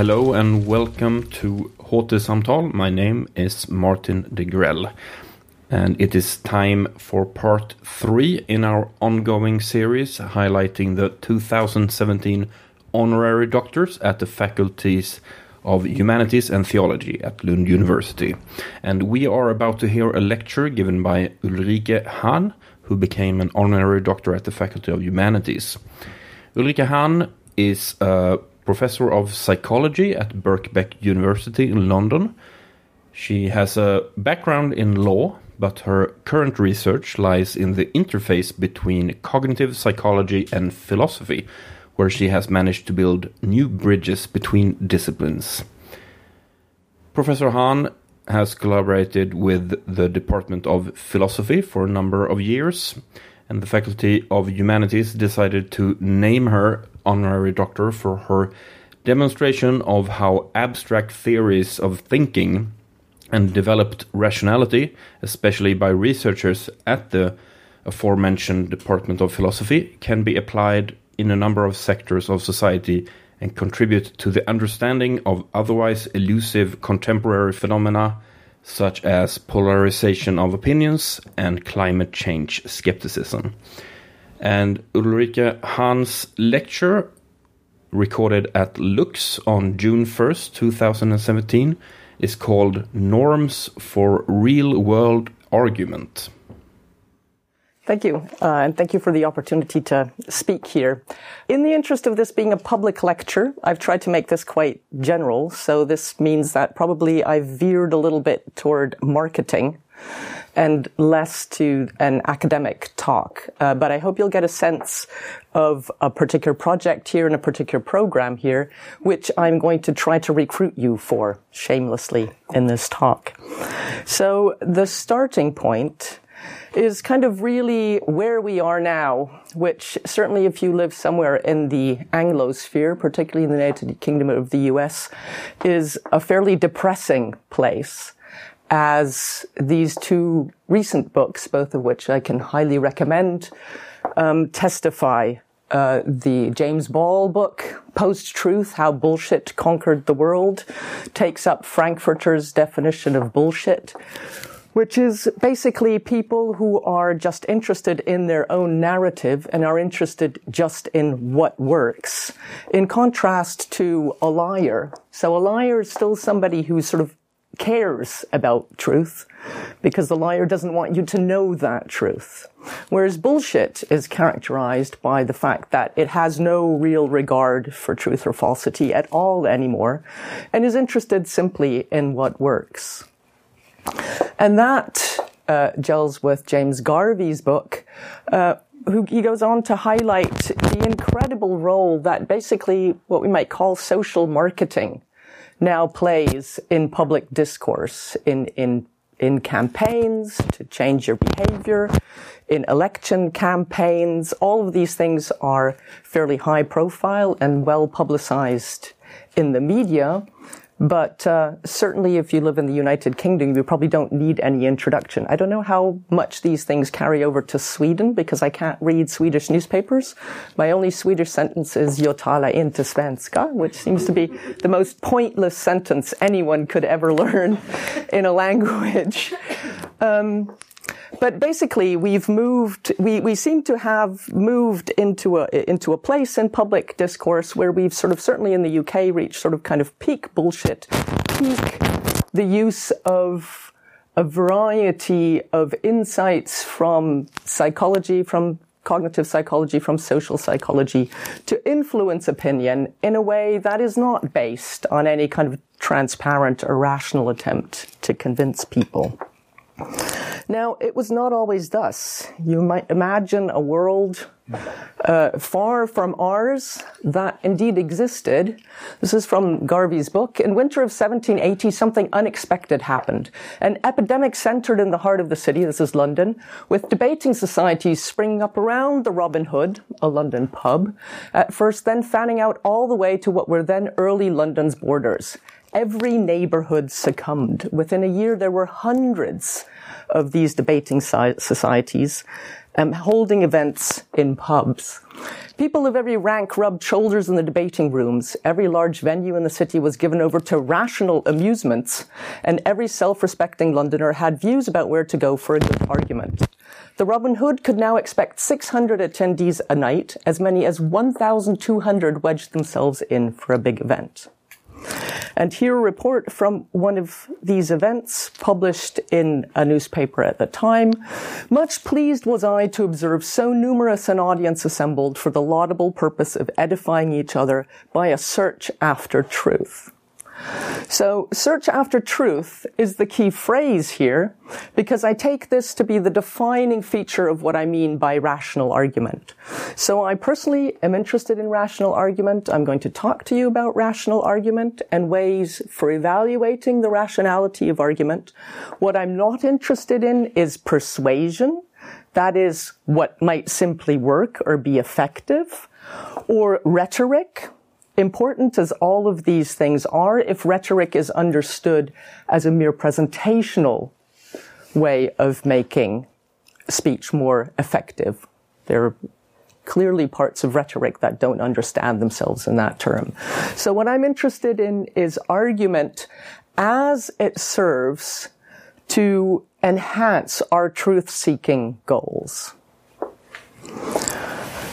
Hello and welcome to HT Samtal. My name is Martin Degrell, and it is time for part three in our ongoing series highlighting the 2017 honorary doctors at the faculties of Humanities and Theology at Lund University. And we are about to hear a lecture given by Ulrike Hahn, who became an honorary doctor at the Faculty of Humanities. Ulrike Hahn is a professor of psychology at Birkbeck University in London. She has a background in law, but her current research lies in the interface between cognitive psychology and philosophy, where she has managed to build new bridges between disciplines. Professor Hahn has collaborated with the Department of Philosophy for a number of years, and the Faculty of Humanities decided to name her honorary doctor for her demonstration of how abstract theories of thinking and developed rationality, especially by researchers at the aforementioned Department of Philosophy, can be applied in a number of sectors of society and contribute to the understanding of otherwise elusive contemporary phenomena such as polarization of opinions and climate change skepticism. And Ulrike Hahn's lecture, recorded at Lux on June 1st, 2017, is called Norms for Real World Argument. Thank you, uh, and thank you for the opportunity to speak here. In the interest of this being a public lecture, I've tried to make this quite general, so this means that probably I've veered a little bit toward marketing and less to an academic talk. Uh, but I hope you'll get a sense of a particular project here and a particular program here, which I'm going to try to recruit you for shamelessly in this talk. So the starting point is kind of really where we are now, which certainly if you live somewhere in the Anglosphere, particularly in the United Kingdom of the US, is a fairly depressing place as these two recent books, both of which I can highly recommend, um, testify. Uh, the James Ball book, Post Truth How Bullshit Conquered the World, takes up Frankfurter's definition of bullshit, which is basically people who are just interested in their own narrative and are interested just in what works. In contrast to a liar. So a liar is still somebody who sort of cares about truth because the liar doesn't want you to know that truth. Whereas bullshit is characterized by the fact that it has no real regard for truth or falsity at all anymore and is interested simply in what works. And that uh, gels with James Garvey's book, uh, who he goes on to highlight the incredible role that basically what we might call social marketing now plays in public discourse, in, in, in campaigns to change your behavior, in election campaigns. All of these things are fairly high profile and well publicized in the media. But uh, certainly, if you live in the United Kingdom, you probably don't need any introduction. I don't know how much these things carry over to Sweden because I can't read Swedish newspapers. My only Swedish sentence is "Jag talar inte svenska," which seems to be the most pointless sentence anyone could ever learn in a language. Um, but basically, we've moved, we, we seem to have moved into a, into a place in public discourse where we've sort of, certainly in the UK, reached sort of kind of peak bullshit, peak the use of a variety of insights from psychology, from cognitive psychology, from social psychology to influence opinion in a way that is not based on any kind of transparent or rational attempt to convince people. Now, it was not always thus. You might imagine a world uh, far from ours that indeed existed. This is from Garvey's book. In winter of 1780, something unexpected happened. An epidemic centered in the heart of the city, this is London, with debating societies springing up around the Robin Hood, a London pub, at first, then fanning out all the way to what were then early London's borders. Every neighborhood succumbed. Within a year, there were hundreds of these debating societies. um, holding events in pubs. People of every rank rubbed shoulders in the debating rooms. Every large venue in the city was given over to rational amusements, and every self-respecting Londoner had views about where to go for a good argument. The Robin Hood could now expect 600 attendees a night, as many as 1,200 wedged themselves in for a big event. And here a report from one of these events published in a newspaper at the time. Much pleased was I to observe so numerous an audience assembled for the laudable purpose of edifying each other by a search after truth. So search after truth is the key phrase here because I take this to be the defining feature of what I mean by rational argument. So I personally am interested in rational argument. I'm going to talk to you about rational argument and ways for evaluating the rationality of argument. What I'm not interested in is persuasion. That is what might simply work or be effective or rhetoric important as all of these things are, if rhetoric is understood as a mere presentational way of making speech more effective, there are clearly parts of rhetoric that don't understand themselves in that term. So what I'm interested in is argument as it serves to enhance our truth-seeking goals.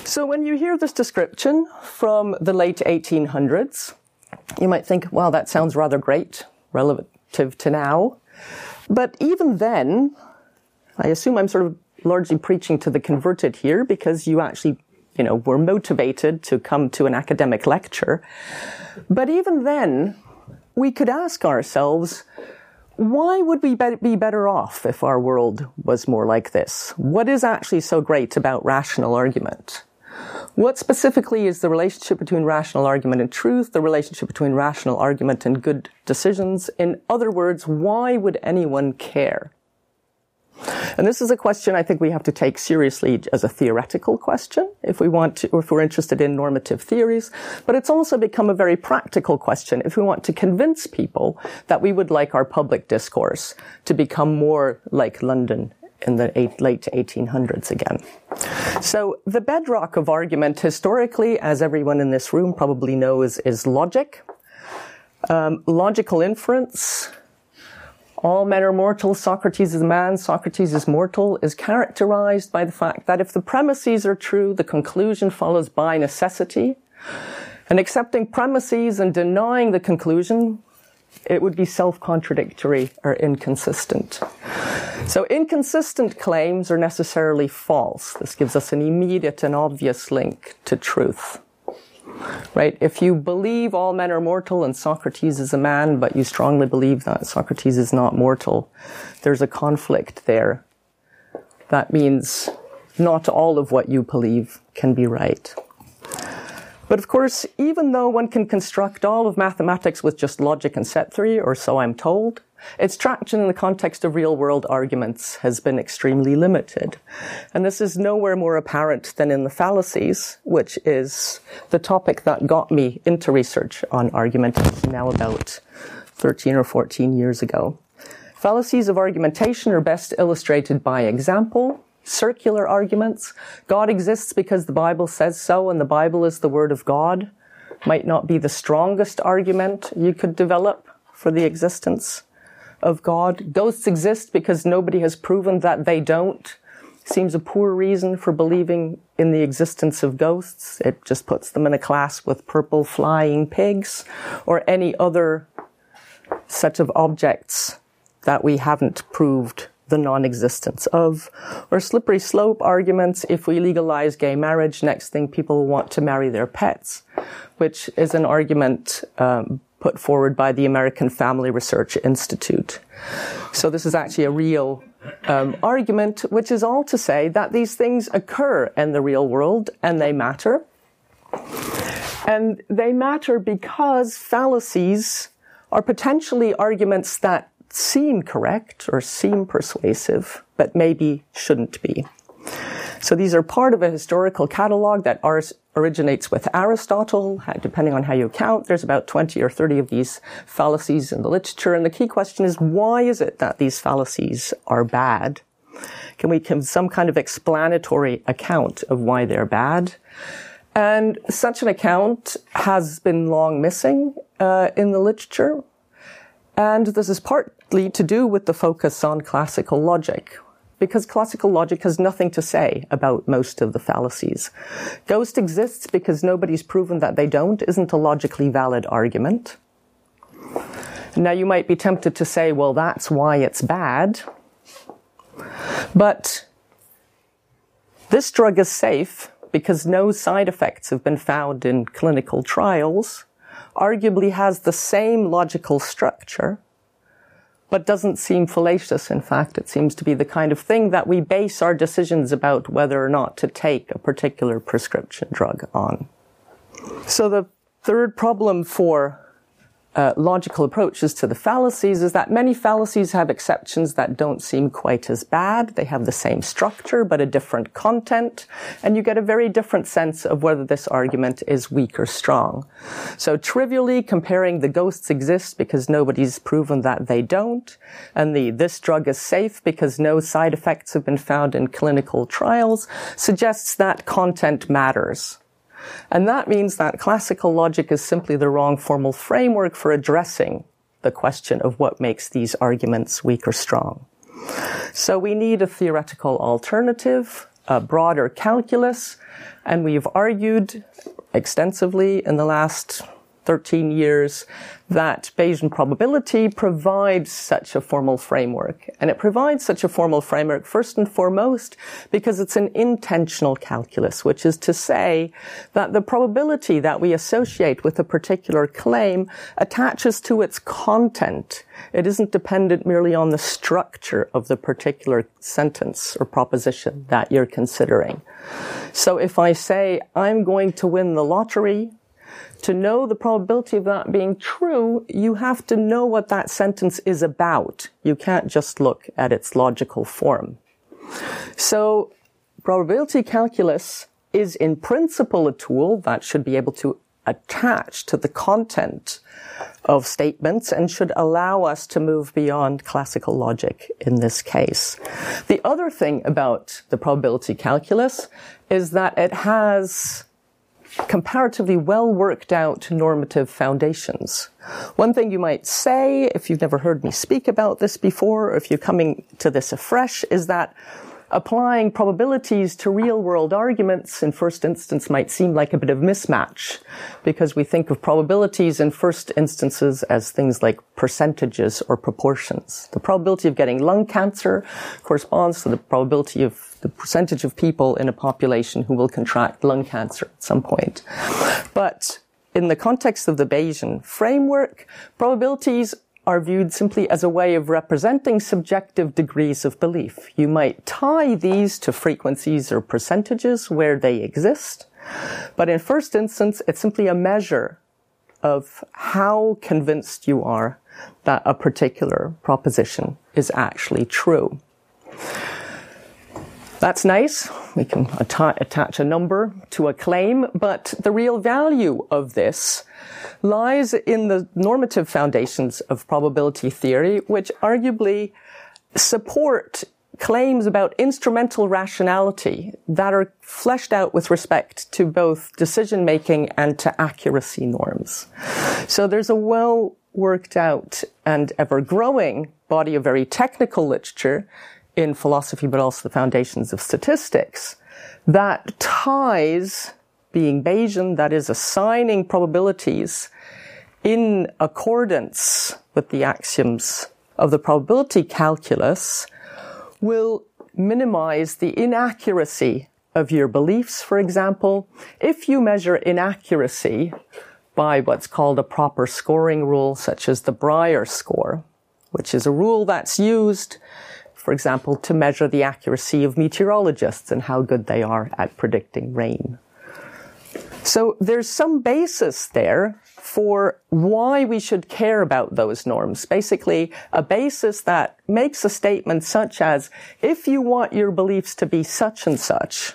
So when you hear this description from the late 1800s, you might think, well, that sounds rather great relative to now. But even then, I assume I'm sort of largely preaching to the converted here because you actually, you know, were motivated to come to an academic lecture. But even then, we could ask ourselves, why would we be better off if our world was more like this? What is actually so great about rational argument? What specifically is the relationship between rational argument and truth, the relationship between rational argument and good decisions? In other words, why would anyone care? And this is a question I think we have to take seriously as a theoretical question if we want to, or if we're interested in normative theories. But it's also become a very practical question if we want to convince people that we would like our public discourse to become more like London in the eight, late 1800s again. So the bedrock of argument historically, as everyone in this room probably knows, is logic. Um, logical inference, all men are mortal, Socrates is a man, Socrates is mortal, is characterized by the fact that if the premises are true, the conclusion follows by necessity. And accepting premises and denying the conclusion it would be self-contradictory or inconsistent. So inconsistent claims are necessarily false. This gives us an immediate and obvious link to truth. Right? If you believe all men are mortal and Socrates is a man, but you strongly believe that Socrates is not mortal, there's a conflict there. That means not all of what you believe can be right. But of course, even though one can construct all of mathematics with just logic and set theory, or so I'm told, its traction in the context of real world arguments has been extremely limited. And this is nowhere more apparent than in the fallacies, which is the topic that got me into research on argumentation now about 13 or 14 years ago. Fallacies of argumentation are best illustrated by example, circular arguments. God exists because the Bible says so and the Bible is the Word of God might not be the strongest argument you could develop for the existence of God. Ghosts exist because nobody has proven that they don't. Seems a poor reason for believing in the existence of ghosts. It just puts them in a class with purple flying pigs or any other set of objects that we haven't proved the non-existence of, or slippery slope arguments. If we legalize gay marriage, next thing people want to marry their pets, which is an argument um, put forward by the American Family Research Institute. So this is actually a real um, argument, which is all to say that these things occur in the real world and they matter. And they matter because fallacies are potentially arguments that seem correct or seem persuasive, but maybe shouldn't be. So these are part of a historical catalog that originates with Aristotle. Depending on how you count, there's about 20 or 30 of these fallacies in the literature. And the key question is, why is it that these fallacies are bad? Can we give some kind of explanatory account of why they're bad? And such an account has been long missing uh, in the literature. And this is partly to do with the focus on classical logic, because classical logic has nothing to say about most of the fallacies. Ghost exists because nobody's proven that they don't isn't a logically valid argument. Now you might be tempted to say, well, that's why it's bad. But this drug is safe because no side effects have been found in clinical trials, arguably has the same logical structure, but doesn't seem fallacious. In fact, it seems to be the kind of thing that we base our decisions about whether or not to take a particular prescription drug on. So the third problem for uh, logical approaches to the fallacies is that many fallacies have exceptions that don't seem quite as bad. They have the same structure, but a different content. And you get a very different sense of whether this argument is weak or strong. So trivially comparing the ghosts exist because nobody's proven that they don't, and the this drug is safe because no side effects have been found in clinical trials suggests that content matters. And that means that classical logic is simply the wrong formal framework for addressing the question of what makes these arguments weak or strong. So we need a theoretical alternative, a broader calculus, and we've argued extensively in the last 13 years that Bayesian probability provides such a formal framework. And it provides such a formal framework first and foremost because it's an intensional calculus, which is to say that the probability that we associate with a particular claim attaches to its content. It isn't dependent merely on the structure of the particular sentence or proposition that you're considering. So if I say, I'm going to win the lottery, to know the probability of that being true, you have to know what that sentence is about. You can't just look at its logical form. So probability calculus is in principle a tool that should be able to attach to the content of statements and should allow us to move beyond classical logic in this case. The other thing about the probability calculus is that it has comparatively well worked out normative foundations. One thing you might say, if you've never heard me speak about this before, or if you're coming to this afresh, is that applying probabilities to real world arguments in first instance might seem like a bit of mismatch because we think of probabilities in first instances as things like percentages or proportions. The probability of getting lung cancer corresponds to the probability of the percentage of people in a population who will contract lung cancer at some point. But in the context of the Bayesian framework, probabilities are viewed simply as a way of representing subjective degrees of belief. You might tie these to frequencies or percentages where they exist, but in first instance, it's simply a measure of how convinced you are that a particular proposition is actually true. That's nice. We can attach a number to a claim, but the real value of this lies in the normative foundations of probability theory, which arguably support claims about instrumental rationality that are fleshed out with respect to both decision making and to accuracy norms. So there's a well worked out and ever growing body of very technical literature in philosophy, but also the foundations of statistics that ties being Bayesian, that is assigning probabilities in accordance with the axioms of the probability calculus will minimize the inaccuracy of your beliefs, for example. If you measure inaccuracy by what's called a proper scoring rule, such as the Brier score, which is a rule that's used for example, to measure the accuracy of meteorologists and how good they are at predicting rain. So there's some basis there for why we should care about those norms. Basically, a basis that makes a statement such as, if you want your beliefs to be such and such,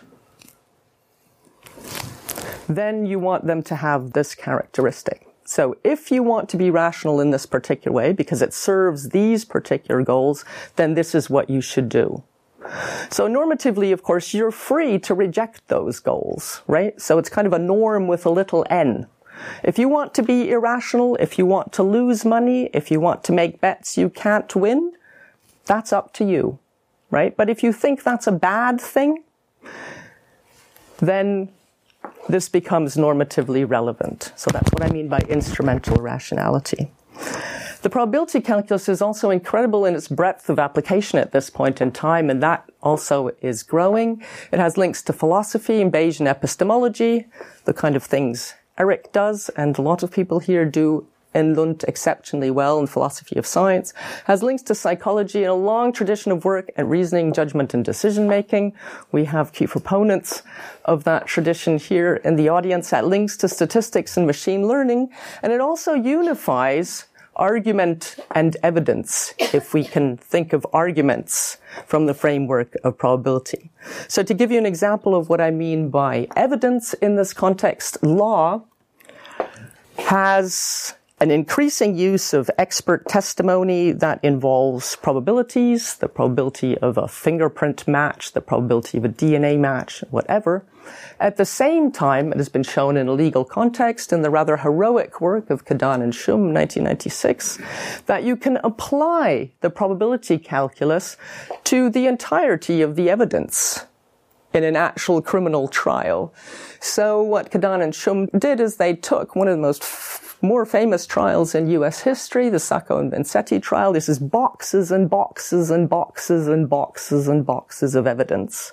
then you want them to have this characteristic. So if you want to be rational in this particular way because it serves these particular goals, then this is what you should do. So normatively, of course, you're free to reject those goals, right? So it's kind of a norm with a little n. If you want to be irrational, if you want to lose money, if you want to make bets you can't win, that's up to you, right? But if you think that's a bad thing, then this becomes normatively relevant. So that's what I mean by instrumental rationality. The probability calculus is also incredible in its breadth of application at this point in time, and that also is growing. It has links to philosophy and Bayesian epistemology, the kind of things Erik does, and a lot of people here do in Lund exceptionally well in philosophy of science, has links to psychology and a long tradition of work at reasoning, judgment, and decision making. We have key proponents of that tradition here in the audience that links to statistics and machine learning. And it also unifies argument and evidence, if we can think of arguments from the framework of probability. So to give you an example of what I mean by evidence in this context, law has an increasing use of expert testimony that involves probabilities, the probability of a fingerprint match, the probability of a DNA match, whatever. At the same time, it has been shown in a legal context in the rather heroic work of Kadane and Schum, 1996, that you can apply the probability calculus to the entirety of the evidence in an actual criminal trial. So what Kadane and Schum did is they took one of the most more famous trials in US history, the Sacco and Vanzetti trial. This is boxes and boxes and boxes and boxes and boxes of evidence.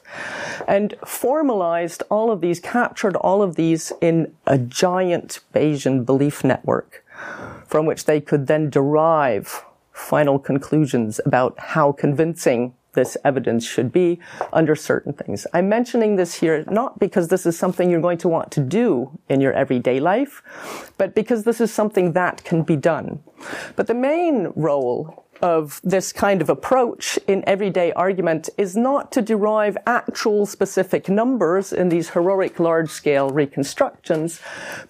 And formalized all of these, captured all of these in a giant Bayesian belief network from which they could then derive final conclusions about how convincing this evidence should be under certain things. I'm mentioning this here not because this is something you're going to want to do in your everyday life, but because this is something that can be done. But the main role of this kind of approach in everyday argument is not to derive actual specific numbers in these heroic large scale reconstructions,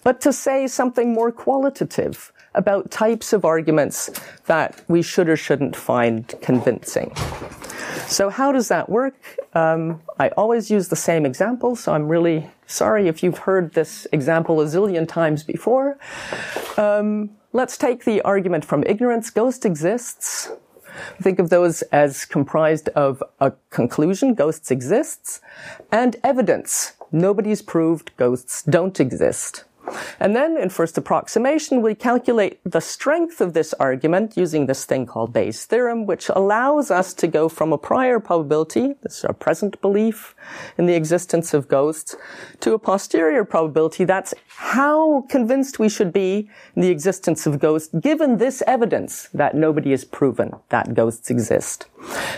but to say something more qualitative about types of arguments that we should or shouldn't find convincing. So how does that work? Um, I always use the same example, so I'm really sorry if you've heard this example a zillion times before. Um, let's take the argument from ignorance. Ghost exists. Think of those as comprised of a conclusion, ghosts exists, and evidence. Nobody's proved ghosts don't exist. And then in first approximation, we calculate the strength of this argument using this thing called Bayes' theorem, which allows us to go from a prior probability, this is our present belief in the existence of ghosts, to a posterior probability. That's how convinced we should be in the existence of ghosts, given this evidence that nobody has proven that ghosts exist.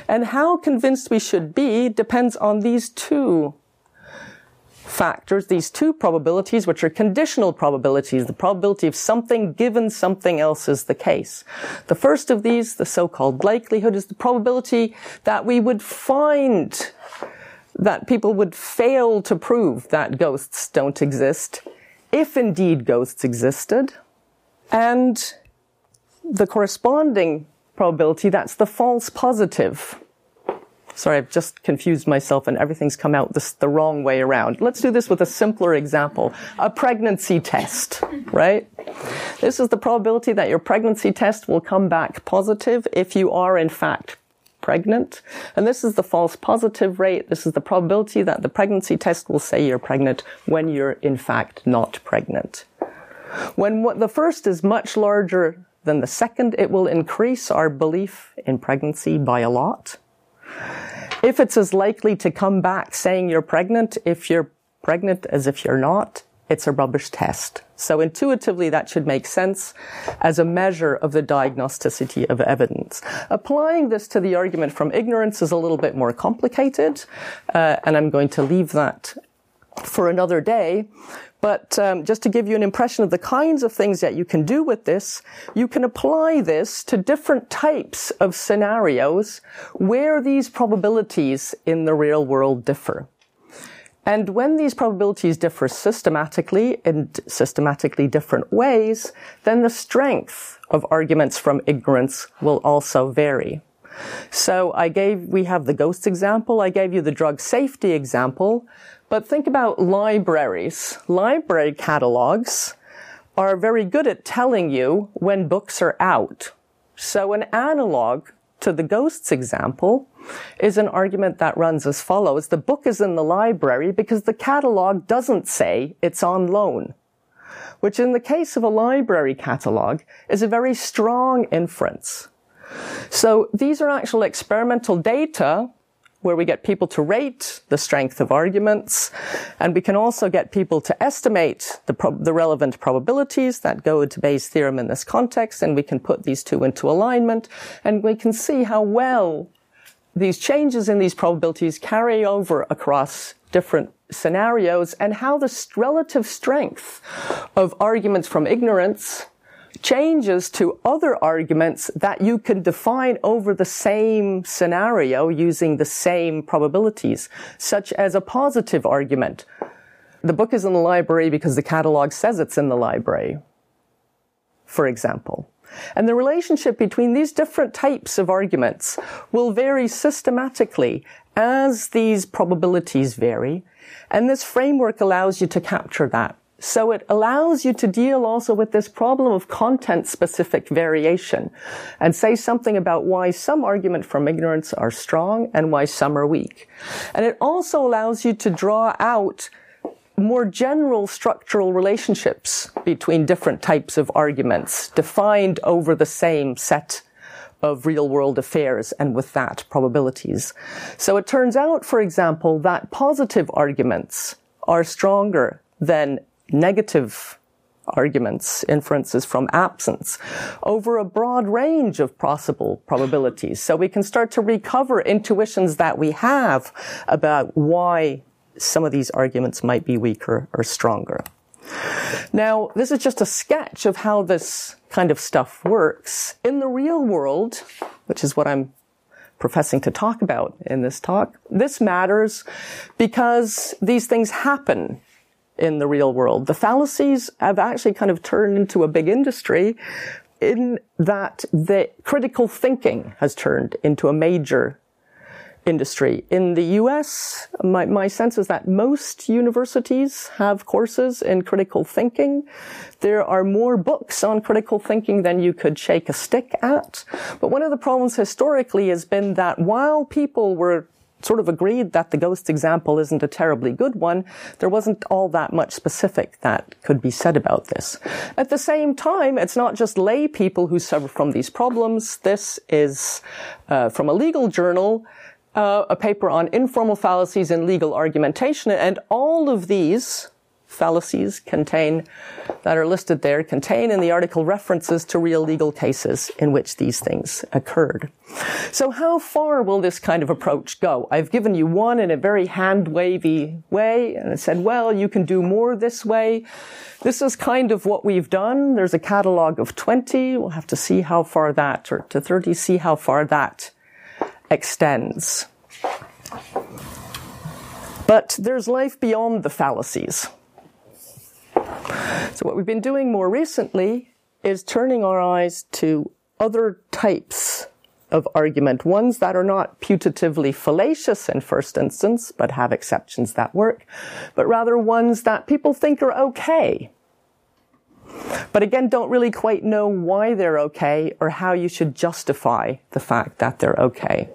And how convinced we should be depends on these two factors, these two probabilities, which are conditional probabilities, the probability of something given something else is the case. The first of these, the so-called likelihood, is the probability that we would find that people would fail to prove that ghosts don't exist, if indeed ghosts existed. And the corresponding probability, that's the false positive Sorry, I've just confused myself and everything's come out this, the wrong way around. Let's do this with a simpler example. A pregnancy test, right? This is the probability that your pregnancy test will come back positive if you are in fact pregnant. And this is the false positive rate. This is the probability that the pregnancy test will say you're pregnant when you're in fact not pregnant. When what the first is much larger than the second, it will increase our belief in pregnancy by a lot. If it's as likely to come back saying you're pregnant if you're pregnant as if you're not, it's a rubbish test. So intuitively that should make sense as a measure of the diagnosticity of evidence. Applying this to the argument from ignorance is a little bit more complicated, uh, and I'm going to leave that for another day. But um, just to give you an impression of the kinds of things that you can do with this, you can apply this to different types of scenarios where these probabilities in the real world differ. And when these probabilities differ systematically in systematically different ways, then the strength of arguments from ignorance will also vary. So I gave, we have the ghosts example, I gave you the drug safety example, but think about libraries. Library catalogs are very good at telling you when books are out. So an analog to the ghosts example is an argument that runs as follows. The book is in the library because the catalog doesn't say it's on loan, which in the case of a library catalog is a very strong inference. So these are actual experimental data where we get people to rate the strength of arguments, and we can also get people to estimate the, the, relevant probabilities that go into Bayes' theorem in this context, and we can put these two into alignment, and we can see how well these changes in these probabilities carry over across different scenarios, and how the relative strength of arguments from ignorance changes to other arguments that you can define over the same scenario using the same probabilities, such as a positive argument. The book is in the library because the catalog says it's in the library, for example. And the relationship between these different types of arguments will vary systematically as these probabilities vary. And this framework allows you to capture that. So it allows you to deal also with this problem of content specific variation and say something about why some argument from ignorance are strong and why some are weak. And it also allows you to draw out more general structural relationships between different types of arguments defined over the same set of real world affairs and with that probabilities. So it turns out, for example, that positive arguments are stronger than negative arguments, inferences from absence over a broad range of possible probabilities. So we can start to recover intuitions that we have about why some of these arguments might be weaker or stronger. Now, this is just a sketch of how this kind of stuff works. In the real world, which is what I'm professing to talk about in this talk, this matters because these things happen in the real world. The fallacies have actually kind of turned into a big industry in that the critical thinking has turned into a major industry. In the US, my, my sense is that most universities have courses in critical thinking. There are more books on critical thinking than you could shake a stick at. But one of the problems historically has been that while people were sort of agreed that the ghost example isn't a terribly good one, there wasn't all that much specific that could be said about this. At the same time, it's not just lay people who suffer from these problems. This is uh, from a legal journal. Uh, a paper on informal fallacies in legal argumentation, and all of these fallacies contain, that are listed there, contain in the article references to real legal cases in which these things occurred. So how far will this kind of approach go? I've given you one in a very hand wavy way, and I said, well, you can do more this way. This is kind of what we've done. There's a catalog of 20. We'll have to see how far that, or to 30, see how far that extends. But there's life beyond the fallacies. So what we've been doing more recently is turning our eyes to other types of argument, ones that are not putatively fallacious in first instance, but have exceptions that work, but rather ones that people think are okay. But again, don't really quite know why they're okay or how you should justify the fact that they're okay.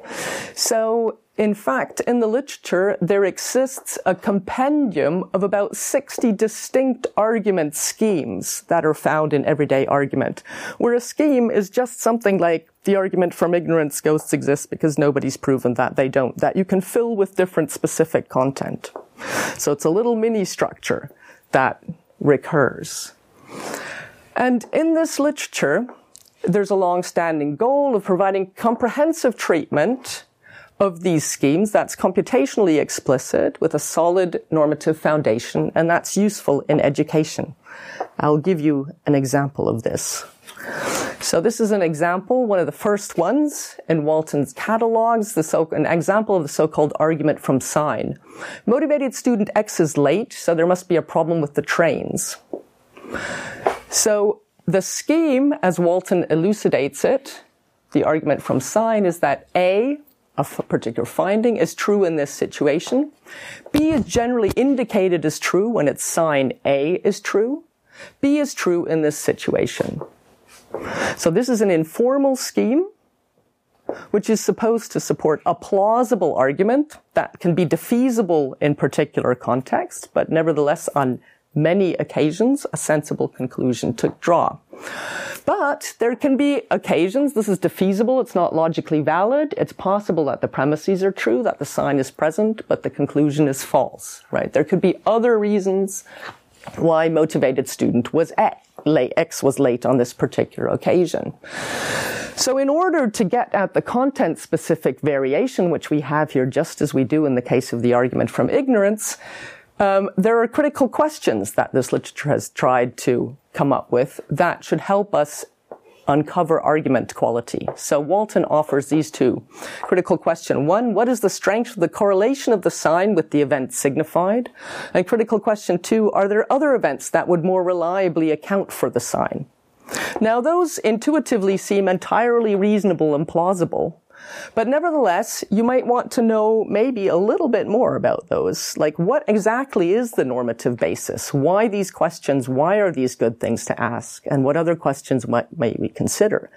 So in fact, in the literature, there exists a compendium of about 60 distinct argument schemes that are found in everyday argument, where a scheme is just something like the argument from ignorance ghosts exist because nobody's proven that they don't, that you can fill with different specific content. So it's a little mini structure that recurs. And in this literature, there's a long-standing goal of providing comprehensive treatment of these schemes that's computationally explicit with a solid normative foundation, and that's useful in education. I'll give you an example of this. So this is an example, one of the first ones in Walton's catalogs, the so, an example of the so-called argument from sign. Motivated student X is late, so there must be a problem with the trains. So the scheme, as Walton elucidates it, the argument from sign is that A, a particular finding, is true in this situation. B is generally indicated as true when its sign A is true. B is true in this situation. So this is an informal scheme which is supposed to support a plausible argument that can be defeasible in particular context, but nevertheless on many occasions a sensible conclusion to draw. But there can be occasions, this is defeasible, it's not logically valid, it's possible that the premises are true, that the sign is present, but the conclusion is false, right? There could be other reasons why motivated student was X, X was late on this particular occasion. So in order to get at the content specific variation, which we have here just as we do in the case of the argument from ignorance, um, there are critical questions that this literature has tried to come up with that should help us uncover argument quality. So Walton offers these two. Critical question one, what is the strength of the correlation of the sign with the event signified? And critical question two, are there other events that would more reliably account for the sign? Now those intuitively seem entirely reasonable and plausible. But nevertheless, you might want to know maybe a little bit more about those. Like, what exactly is the normative basis? Why these questions? Why are these good things to ask? And what other questions might, might we consider?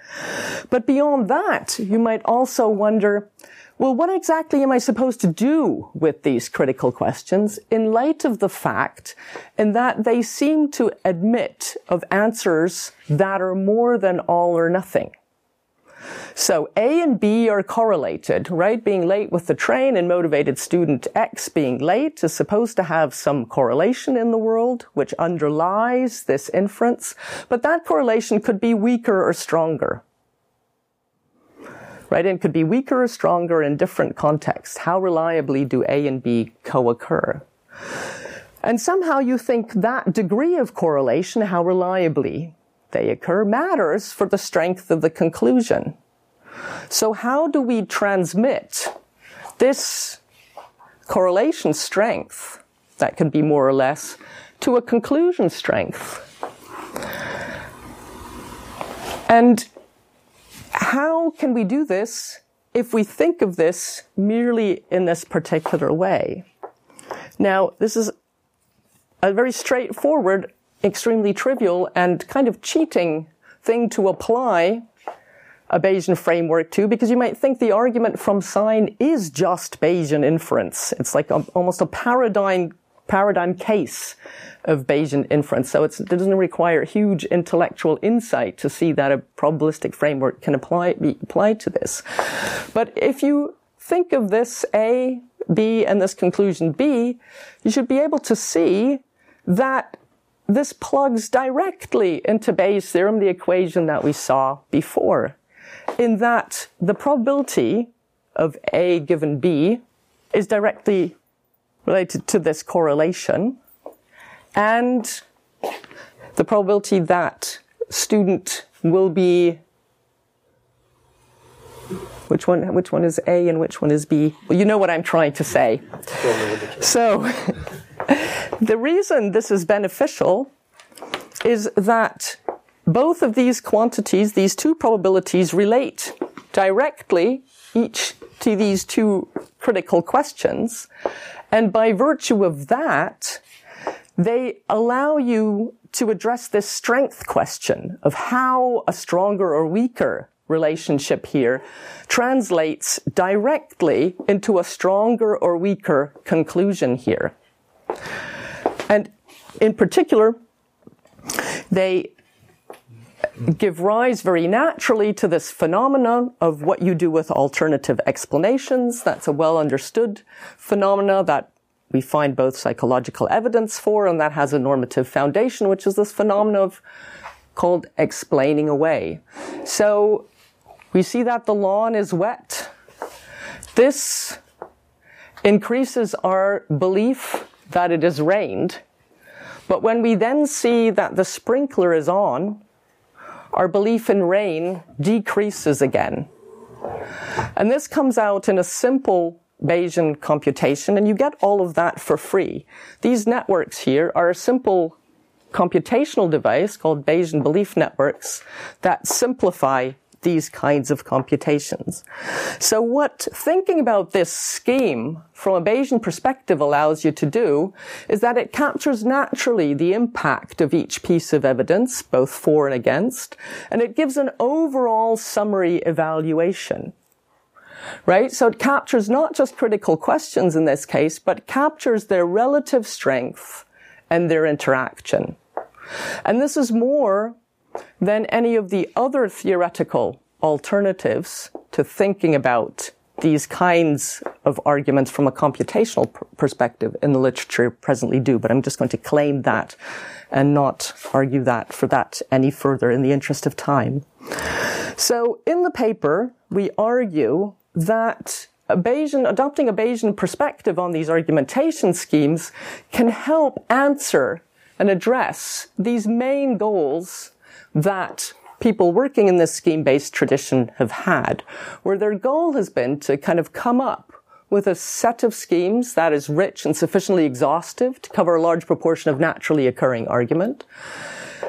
But beyond that, you might also wonder, well, what exactly am I supposed to do with these critical questions in light of the fact in that they seem to admit of answers that are more than all or nothing? So A and B are correlated, right? Being late with the train and motivated student X being late is supposed to have some correlation in the world, which underlies this inference. But that correlation could be weaker or stronger. Right? And could be weaker or stronger in different contexts. How reliably do A and B co-occur? And somehow you think that degree of correlation, how reliably they occur, matters for the strength of the conclusion. So how do we transmit this correlation strength that can be more or less to a conclusion strength? And how can we do this if we think of this merely in this particular way? Now, this is a very straightforward, extremely trivial, and kind of cheating thing to apply a Bayesian framework to, because you might think the argument from sign is just Bayesian inference. It's like a, almost a paradigm paradigm case of Bayesian inference. So it doesn't require huge intellectual insight to see that a probabilistic framework can apply, be applied to this. But if you think of this A, B, and this conclusion B, you should be able to see that this plugs directly into Bayes' theorem, the equation that we saw before in that the probability of A given B is directly related to this correlation and the probability that student will be which one which one is A and which one is B? Well you know what I'm trying to say. So the reason this is beneficial is that both of these quantities, these two probabilities relate directly each to these two critical questions. And by virtue of that, they allow you to address this strength question of how a stronger or weaker relationship here translates directly into a stronger or weaker conclusion here. And in particular, they give rise very naturally to this phenomenon of what you do with alternative explanations. That's a well understood phenomena that we find both psychological evidence for, and that has a normative foundation, which is this phenomenon of called explaining away. So we see that the lawn is wet. This increases our belief that it has rained. But when we then see that the sprinkler is on, our belief in rain decreases again. And this comes out in a simple Bayesian computation, and you get all of that for free. These networks here are a simple computational device called Bayesian belief networks that simplify these kinds of computations. So what thinking about this scheme from a Bayesian perspective allows you to do is that it captures naturally the impact of each piece of evidence, both for and against, and it gives an overall summary evaluation right? So it captures not just critical questions in this case, but captures their relative strength and their interaction. And this is more than any of the other theoretical alternatives to thinking about these kinds of arguments from a computational pr- perspective in the literature presently do, but I'm just going to claim that and not argue that for that any further in the interest of time. So in the paper, we argue that a Bayesian, adopting a Bayesian perspective on these argumentation schemes can help answer and address these main goals that people working in this scheme-based tradition have had, where their goal has been to kind of come up with a set of schemes that is rich and sufficiently exhaustive to cover a large proportion of naturally occurring argument.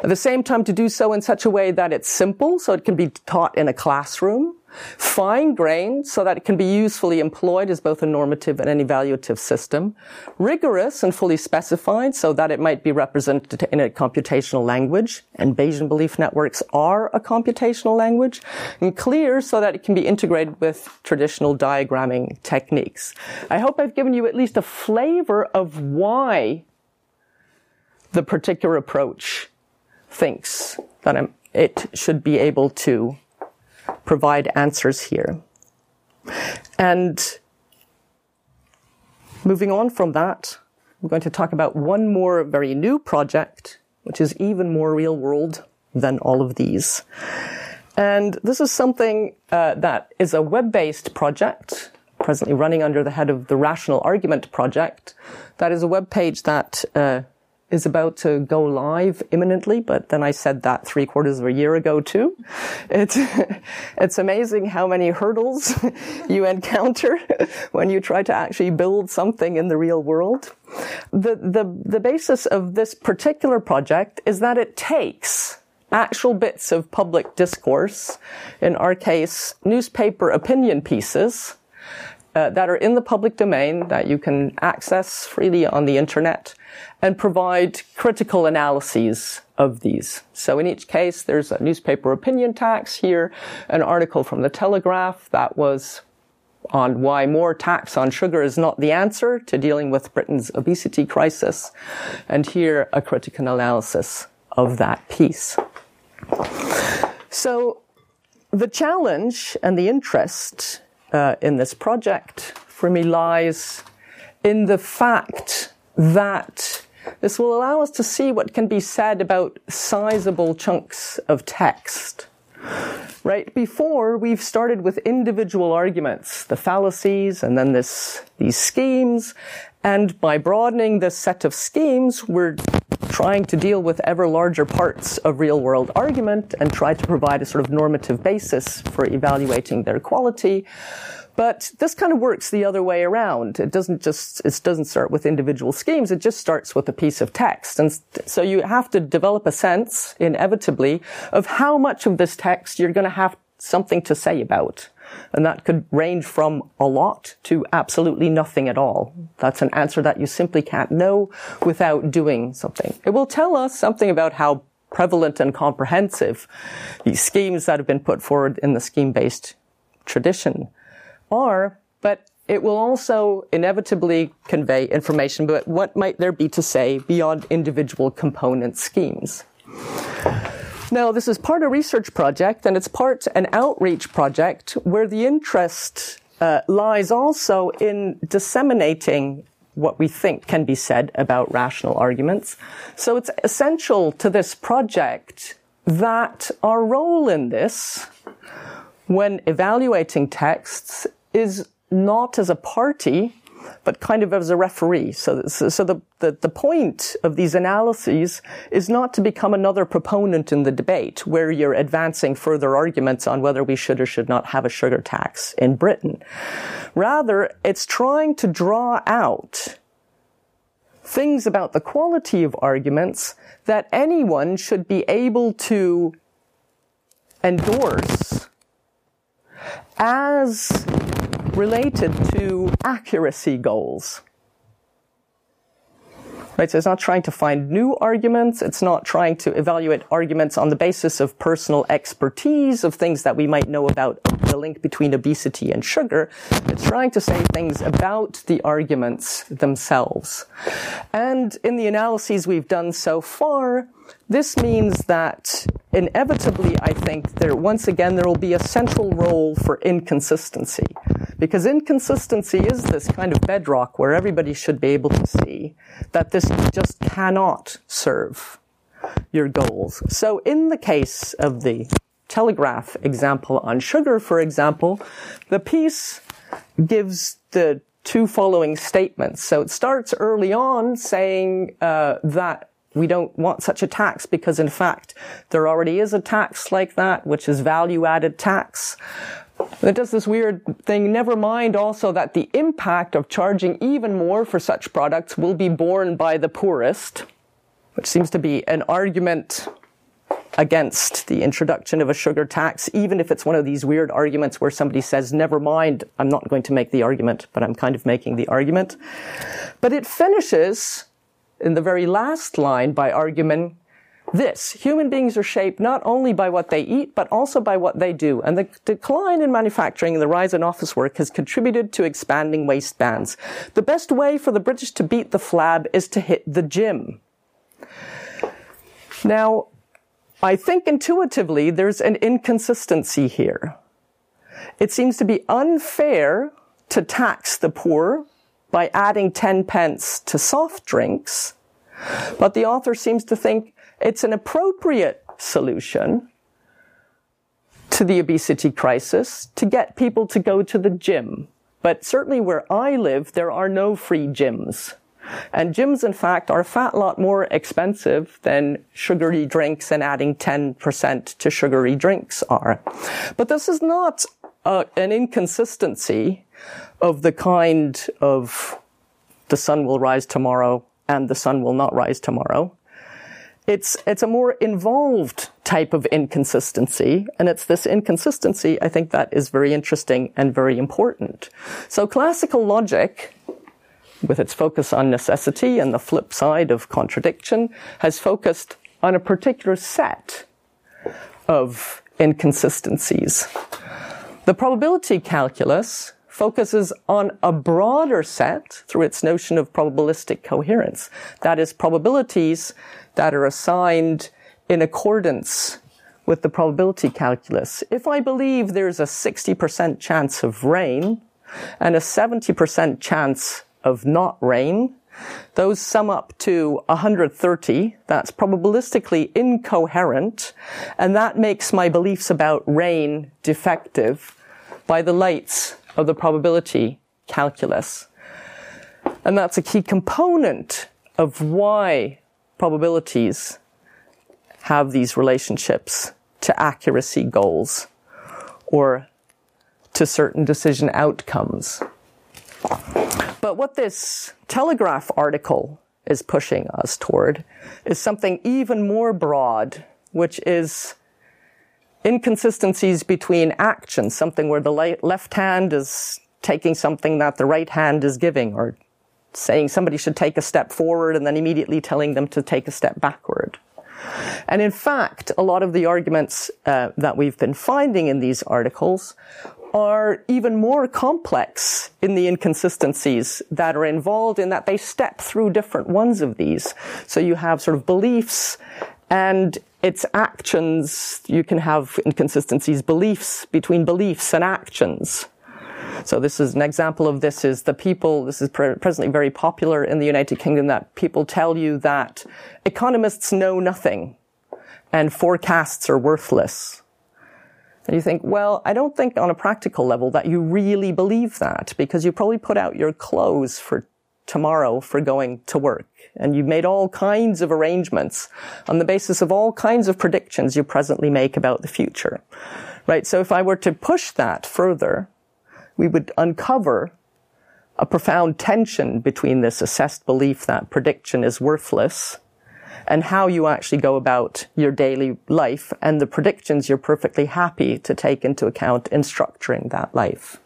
At the same time, to do so in such a way that it's simple, so it can be taught in a classroom, fine grained so that it can be usefully employed as both a normative and an evaluative system, rigorous and fully specified so that it might be represented in a computational language, and Bayesian belief networks are a computational language, and clear so that it can be integrated with traditional diagramming techniques. I hope I've given you at least a flavor of why the particular approach thinks that it should be able to provide answers here. And moving on from that, I'm going to talk about one more very new project, which is even more real world than all of these. And this is something uh, that is a web-based project, presently running under the head of the Rational Argument Project. That is a web page that uh, is about to go live imminently, but then I said that three quarters of a year ago too. It's, it's amazing how many hurdles you encounter when you try to actually build something in the real world. The, the, the basis of this particular project is that it takes actual bits of public discourse, in our case, newspaper opinion pieces, uh, that are in the public domain that you can access freely on the internet and provide critical analyses of these. So in each case, there's a newspaper opinion tax here, an article from the Telegraph that was on why more tax on sugar is not the answer to dealing with Britain's obesity crisis. And here, a critical analysis of that piece. So the challenge and the interest uh, in this project for me lies in the fact that this will allow us to see what can be said about sizable chunks of text. Right? Before, we've started with individual arguments, the fallacies, and then this, these schemes. And by broadening this set of schemes, we're trying to deal with ever larger parts of real world argument and try to provide a sort of normative basis for evaluating their quality. But this kind of works the other way around. It doesn't just, it doesn't start with individual schemes. It just starts with a piece of text. And so you have to develop a sense, inevitably, of how much of this text you're going to have something to say about. And that could range from a lot to absolutely nothing at all. That's an answer that you simply can't know without doing something. It will tell us something about how prevalent and comprehensive these schemes that have been put forward in the scheme-based tradition are, but it will also inevitably convey information about what might there be to say beyond individual component schemes. Now, this is part of a research project and it's part an outreach project where the interest uh, lies also in disseminating what we think can be said about rational arguments. So it's essential to this project that our role in this when evaluating texts is not as a party, but kind of as a referee. So, so the, the, the, point of these analyses is not to become another proponent in the debate where you're advancing further arguments on whether we should or should not have a sugar tax in Britain. Rather, it's trying to draw out things about the quality of arguments that anyone should be able to endorse as related to accuracy goals. Right, so it's not trying to find new arguments. It's not trying to evaluate arguments on the basis of personal expertise of things that we might know about the link between obesity and sugar. It's trying to say things about the arguments themselves. And in the analyses we've done so far, this means that inevitably, I think there, once again, there will be a central role for inconsistency. Because inconsistency is this kind of bedrock where everybody should be able to see that this just cannot serve your goals. So in the case of the Telegraph example on sugar, for example, the piece gives the two following statements. So it starts early on saying uh, that we don't want such a tax because in fact there already is a tax like that, which is value added tax. It does this weird thing. Never mind also that the impact of charging even more for such products will be borne by the poorest, which seems to be an argument against the introduction of a sugar tax, even if it's one of these weird arguments where somebody says, never mind, I'm not going to make the argument, but I'm kind of making the argument. But it finishes in the very last line by arguing this. Human beings are shaped not only by what they eat, but also by what they do. And the decline in manufacturing and the rise in office work has contributed to expanding waistbands. The best way for the British to beat the flab is to hit the gym. Now, I think intuitively there's an inconsistency here. It seems to be unfair to tax the poor by adding 10 pence to soft drinks, but the author seems to think it's an appropriate solution to the obesity crisis to get people to go to the gym. But certainly where I live, there are no free gyms. And gyms, in fact, are a fat lot more expensive than sugary drinks and adding 10% to sugary drinks are. But this is not uh, an inconsistency of the kind of the sun will rise tomorrow and the sun will not rise tomorrow. It's, it's a more involved type of inconsistency, and it's this inconsistency I think that is very interesting and very important. So classical logic, with its focus on necessity and the flip side of contradiction, has focused on a particular set of inconsistencies. The probability calculus focuses on a broader set through its notion of probabilistic coherence. That is, probabilities that are assigned in accordance with the probability calculus. If I believe there's a 60% chance of rain and a 70% chance of not rain, those sum up to 130. That's probabilistically incoherent, and that makes my beliefs about rain defective by the lights of the probability calculus. And that's a key component of why probabilities have these relationships to accuracy goals or to certain decision outcomes. But what this Telegraph article is pushing us toward is something even more broad, which is inconsistencies between actions, something where the left hand is taking something that the right hand is giving, or saying somebody should take a step forward and then immediately telling them to take a step backward. And in fact, a lot of the arguments uh, that we've been finding in these articles are even more complex in the inconsistencies that are involved in that they step through different ones of these. So you have sort of beliefs and its actions. You can have inconsistencies, beliefs between beliefs and actions. So this is an example of this is the people, this is pre- presently very popular in the United Kingdom that people tell you that economists know nothing and forecasts are worthless. And you think, well, I don't think on a practical level that you really believe that because you probably put out your clothes for tomorrow for going to work. And you've made all kinds of arrangements on the basis of all kinds of predictions you presently make about the future. Right? So if I were to push that further, we would uncover a profound tension between this assessed belief that prediction is worthless and how you actually go about your daily life and the predictions you're perfectly happy to take into account in structuring that life.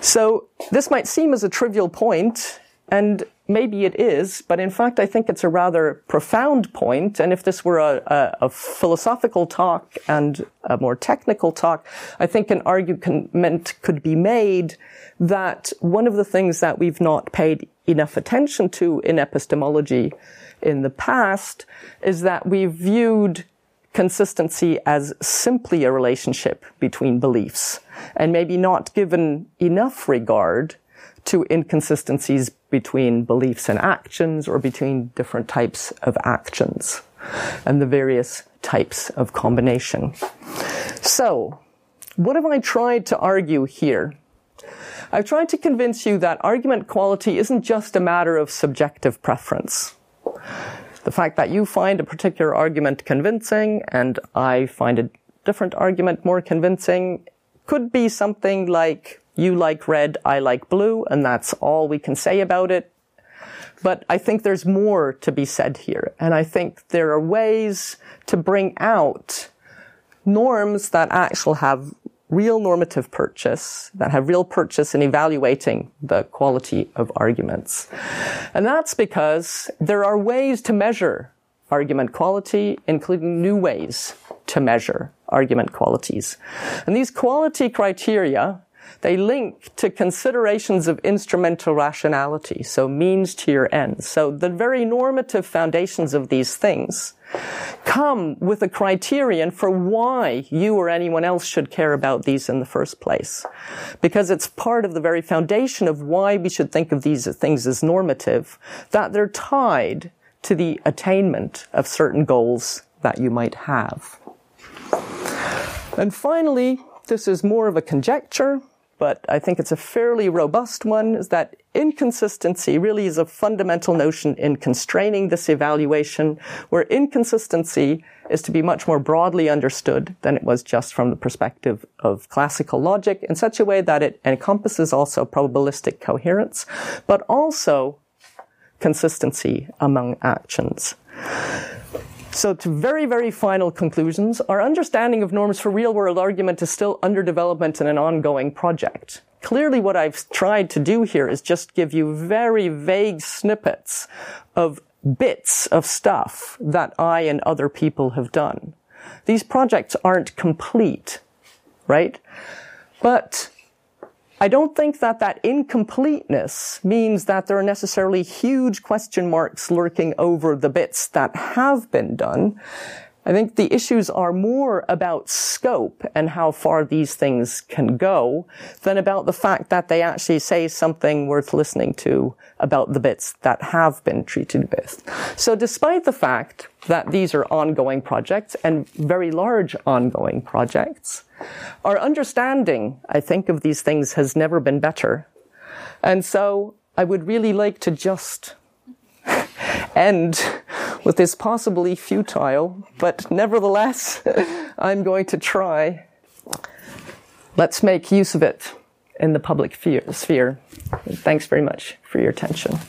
So this might seem as a trivial point, and maybe it is, but in fact, I think it's a rather profound point. And if this were a, a, a philosophical talk and a more technical talk, I think an argument could be made that one of the things that we've not paid enough attention to in epistemology in the past is that we've viewed consistency as simply a relationship between beliefs and maybe not given enough regard to inconsistencies between beliefs and actions or between different types of actions and the various types of combination. So, what have I tried to argue here? I've tried to convince you that argument quality isn't just a matter of subjective preference. The fact that you find a particular argument convincing and I find a different argument more convincing could be something like you like red, I like blue, and that's all we can say about it. But I think there's more to be said here. And I think there are ways to bring out norms that actually have real normative purchase, that have real purchase in evaluating the quality of arguments. And that's because there are ways to measure argument quality, including new ways to measure argument qualities. And these quality criteria they link to considerations of instrumental rationality, so means to your ends. So the very normative foundations of these things come with a criterion for why you or anyone else should care about these in the first place. Because it's part of the very foundation of why we should think of these things as normative, that they're tied to the attainment of certain goals that you might have. And finally, this is more of a conjecture, but I think it's a fairly robust one, is that inconsistency really is a fundamental notion in constraining this evaluation, where inconsistency is to be much more broadly understood than it was just from the perspective of classical logic in such a way that it encompasses also probabilistic coherence, but also consistency among actions. So to very, very final conclusions, our understanding of norms for real world argument is still under development and an ongoing project. Clearly what I've tried to do here is just give you very vague snippets of bits of stuff that I and other people have done. These projects aren't complete, right? But I don't think that that incompleteness means that there are necessarily huge question marks lurking over the bits that have been done. I think the issues are more about scope and how far these things can go than about the fact that they actually say something worth listening to about the bits that have been treated with. So despite the fact that these are ongoing projects and very large ongoing projects, our understanding, I think, of these things has never been better. And so I would really like to just end with this possibly futile, but nevertheless, I'm going to try. Let's make use of it in the public sphere. Thanks very much for your attention.